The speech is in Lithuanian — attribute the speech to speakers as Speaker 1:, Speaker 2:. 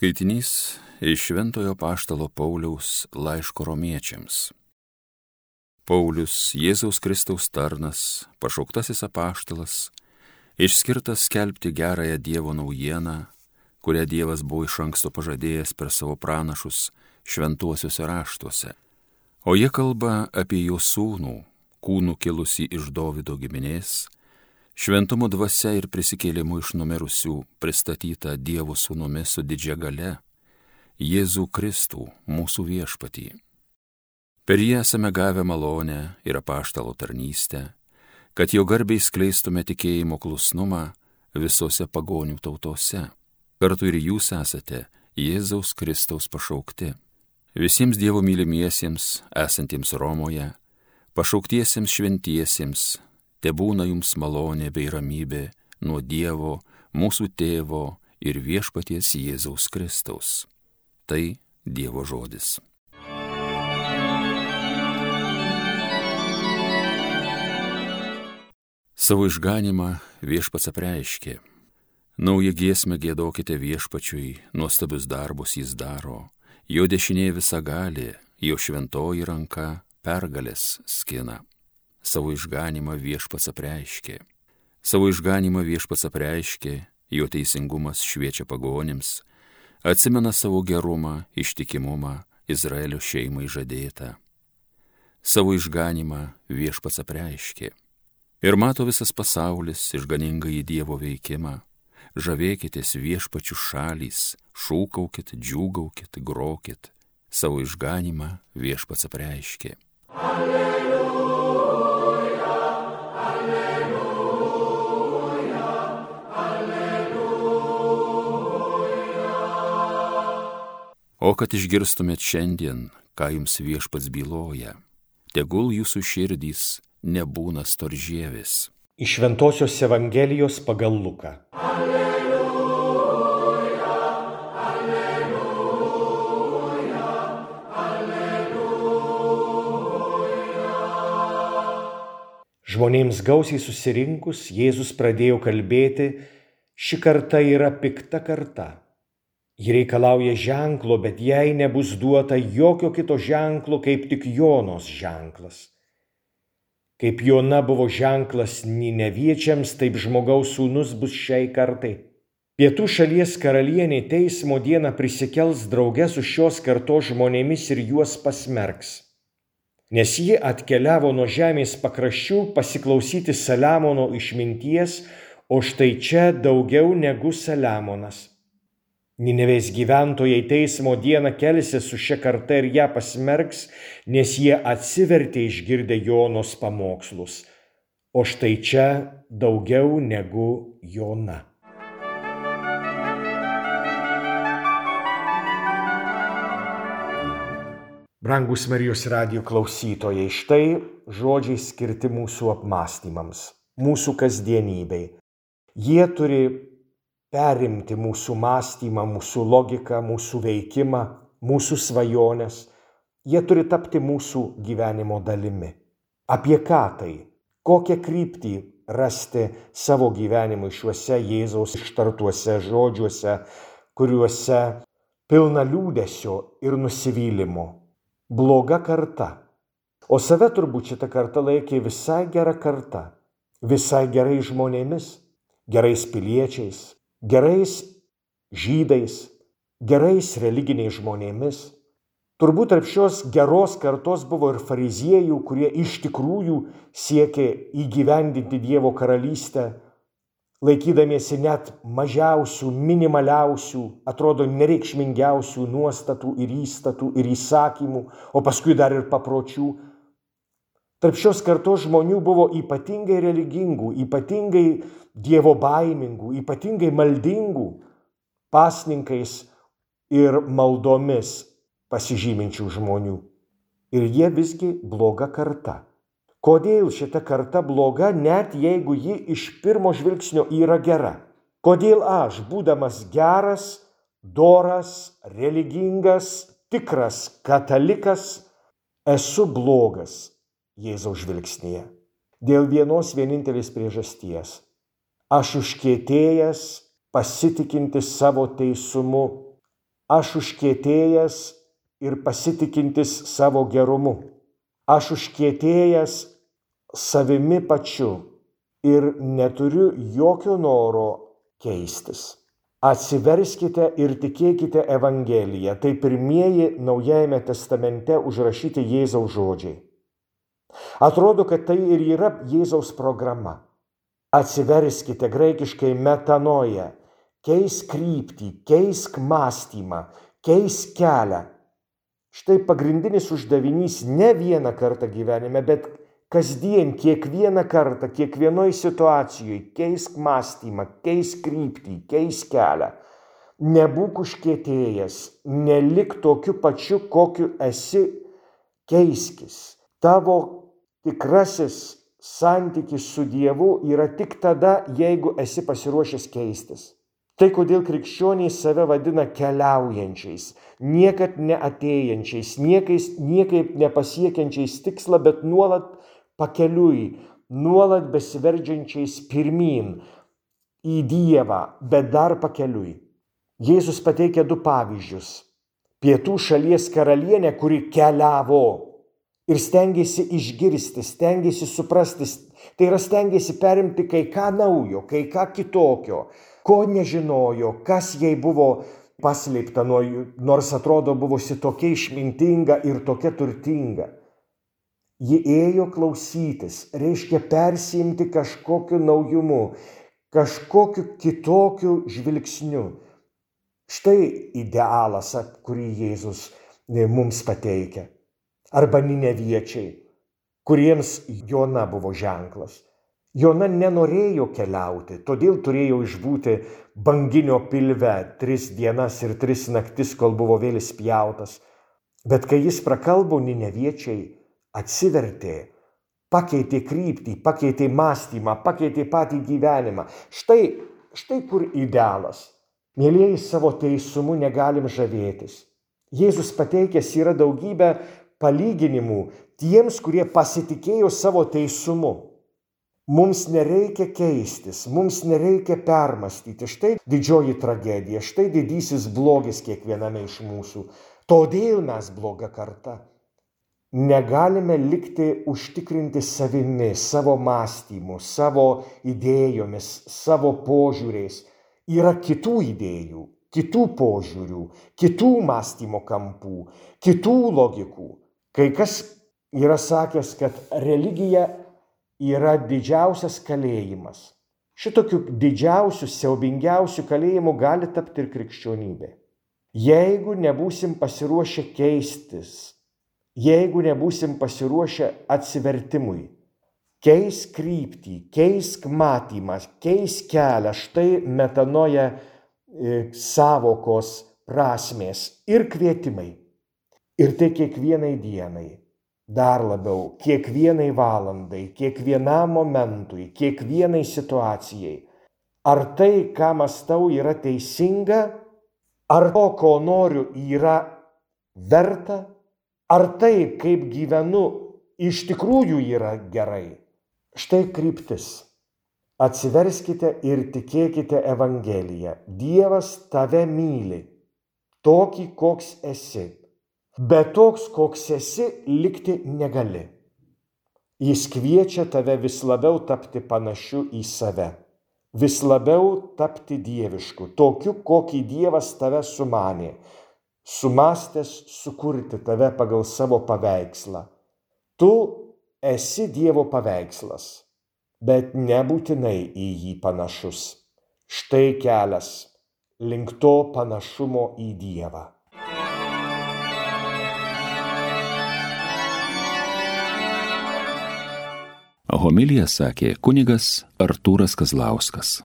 Speaker 1: Skaitinys iš Šventojo Paštalo Pauliaus laiško romiečiams. Paulius Jėzaus Kristaus tarnas, pašauktasis apaštalas, išskirtas skelbti gerąją Dievo naujieną, kurią Dievas buvo iš anksto pažadėjęs per savo pranašus šventuosiuose raštuose. O jie kalba apie jo sūnų, kūnų kilusi iš Davido giminės, šventumo dvasia ir prisikėlimu iš numirusių pristatyta Dievo sūnumi su didžia gale, Jėzų Kristų, mūsų viešpatį. Per jį esame gavę malonę ir apaštalo tarnystę, kad jo garbiai skleistume tikėjimo klusnumą visose pagonių tautose. Kartu ir jūs esate Jėzaus Kristaus pašaukti. Visiems Dievo mylimiesiems, esantiems Romoje, pašauktiesiems šventiesiems, te būna jums malonė bei ramybė nuo Dievo, mūsų tėvo ir viešpaties Jėzaus Kristaus. Tai Dievo žodis. Savo išganimą viešpats apreiškė. Naują giesmę gėdokite viešpačiui, nuostabius darbus jis daro, jo dešinė visa gali, jo šventoji ranka pergalės skina savo išganimą viešpats apreiškė. Savo išganimą viešpats apreiškė, jo teisingumas šviečia pagonims, atsimena savo gerumą, ištikimumą Izraelio šeimai žadėtą. Savo išganimą viešpats apreiškė. Ir mato visas pasaulis išganingą į Dievo veikimą. Žavėkitės viešpačių šalys, šūkaukit, džiūgaukit, grokit. Savo išganimą viešpats apreiškė. Alleluja. O kad išgirstumėt šiandien, ką jums viešpats byloja, tegul jūsų širdys nebūna storžėvis.
Speaker 2: Iš Ventosios Evangelijos pagal Luką. Alleluja, alleluja, alleluja. Žmonėms gausiai susirinkus, Jėzus pradėjo kalbėti, ši karta yra pikta karta Ji reikalauja ženklo, bet jai nebus duota jokio kito ženklo, kaip tik Jonos ženklas. Kaip Jona buvo ženklas Nineviečiams, taip žmogaus sūnus bus šiai kartai. Pietų šalies karalienė teismo dieną prisikels drauge su šios kartos žmonėmis ir juos pasmerks. Nes ji atkeliavo nuo žemės pakraščių pasiklausyti Saliamono išminties, o štai čia daugiau negu Saliamonas. Ninevės gyventojai teismo dieną kelsis su šia karta ir ją pasmerks, nes jie atsivertė išgirdę Jonos pamokslus. O štai čia daugiau negu Jona. Brangus Marijos radio klausytojai, štai žodžiai skirti mūsų apmąstymams, mūsų kasdienybei. Jie turi perimti mūsų mąstymą, mūsų logiką, mūsų veikimą, mūsų svajonės. Jie turi tapti mūsų gyvenimo dalimi. Apie ką tai? Kokią kryptį rasti savo gyvenimui šiuose Jėzaus ištartuose žodžiuose, kuriuose pilna liūdėsio ir nusivylimo. Bloga karta. O save turbūt šitą kartą laikė visai gera karta, visai gerai žmonėmis, gerais piliečiais, gerais žydais, gerais religiniais žmonėmis. Turbūt tarp šios geros kartos buvo ir fariziejų, kurie iš tikrųjų siekė įgyvendinti Dievo karalystę, laikydamiesi net mažiausių, minimaliausių, atrodo nereikšmingiausių nuostatų ir įstatų ir įsakymų, o paskui dar ir papročių. Tarp šios kartos žmonių buvo ypatingai religingų, ypatingai Dievo baimingų, ypatingai maldingų, pasninkais ir maldomis pasižyminčių žmonių. Ir jie visgi bloga karta. Kodėl šita karta bloga, net jeigu ji iš pirmo žvilgsnio yra gera? Kodėl aš, būdamas geras, doras, religingas, tikras katalikas, esu blogas Jėzaus žvilgsnėje? Dėl vienos vienintelės priežasties aš užkietėjęs, pasitikintis savo teisumu, Aš užkietėjęs ir pasitikintis savo gerumu. Aš užkietėjęs savimi pačiu ir neturiu jokio noro keistis. Atsiverskite ir tikėkite Evangeliją. Tai pirmieji Naujajame testamente užrašyti Jėzaus žodžiai. Atrodo, kad tai ir yra Jėzaus programa. Atsiverskite graikiškai metanoje, keisk kryptį, keisk mąstymą, keisk kelią. Štai pagrindinis uždavinys ne vieną kartą gyvenime, bet kasdien, kiekvieną kartą, kiekvienoje situacijoje keisk mąstymą, keisk kryptį, keisk kelią. Nebūk užkėtėjęs, nelik tokiu pačiu, kokiu esi, keiskis. Tavo tikrasis santykis su Dievu yra tik tada, jeigu esi pasiruošęs keistis. Tai kodėl krikščioniai save vadina keliaujančiais, niekad neatėjančiais, niekais, niekaip nepasiekiančiais tikslą, bet nuolat pakeliui, nuolat besiverdžiančiais pirmin į Dievą, bet dar pakeliui. Jėzus pateikia du pavyzdžius. Pietų šalies karalienė, kuri keliavo ir stengiasi išgirsti, stengiasi suprasti, tai yra stengiasi perimti kai ką naujo, kai ką kitokio, ko nežinojo, kas jai buvo paslėpta, nors atrodo buvusi tokia išmintinga ir tokia turtinga. Ji ėjo klausytis, reiškia persiimti kažkokiu naujumu, kažkokiu kitokiu žvilgsniu. Štai idealas, kurį Jėzus mums pateikia. Arba nineviečiai, kuriems Jona buvo ženklas. Jona nenorėjo keliauti, todėl turėjo išbūti banginio pilve tris dienas ir tris naktis, kol buvo vėl įspjautas. Bet kai jis prakalbo, nineviečiai atsivertė, pakeitė kryptį, pakeitė mąstymą, pakeitė patį gyvenimą. Štai, štai kur idealas. Mėlyjei savo teisumu negalim žavėtis. Jėzus pateikęs yra daugybę palyginimų tiems, kurie pasitikėjo savo teisumu. Mums nereikia keistis, mums nereikia permastyti. Štai didžioji tragedija, štai didysis blogis kiekviename iš mūsų. Todėl mes bloga karta negalime likti užtikrinti savimi, savo mąstymu, savo idėjomis, savo požiūriais. Yra kitų idėjų, kitų požiūrių, kitų mąstymo kampų, kitų logikų. Kai kas yra sakęs, kad religija yra didžiausias kalėjimas. Šitokiu didžiausiu, siaubingiausiu kalėjimu gali tapti ir krikščionybė. Jeigu nebūsim pasiruošę keistis, jeigu nebūsim pasiruošę atsivertimui. Keisk kryptį, keisk matymą, keisk kelią, štai metanoja e, savokos prasmės ir kvietimai. Ir tai kiekvienai dienai, dar labiau, kiekvienai valandai, kiekvienam momentui, kiekvienai situacijai. Ar tai, ką mastau, yra teisinga, ar to, ko noriu, yra verta Ar tai, kaip gyvenu, iš tikrųjų yra gerai? Štai kryptis. Atsiverskite ir tikėkite Evangeliją. Dievas tave myli, tokį, koks esi. Bet toks, koks esi, likti negali. Jis kviečia tave vis labiau tapti panašiu į save, vis labiau tapti dievišku, tokiu, kokį Dievas tave sumanė, sumastęs sukurti tave pagal savo paveikslą. Tu esi Dievo paveikslas, bet nebūtinai į jį panašus. Štai kelias link to panašumo į Dievą.
Speaker 1: Homilija sakė kunigas Artūras Kazlauskas.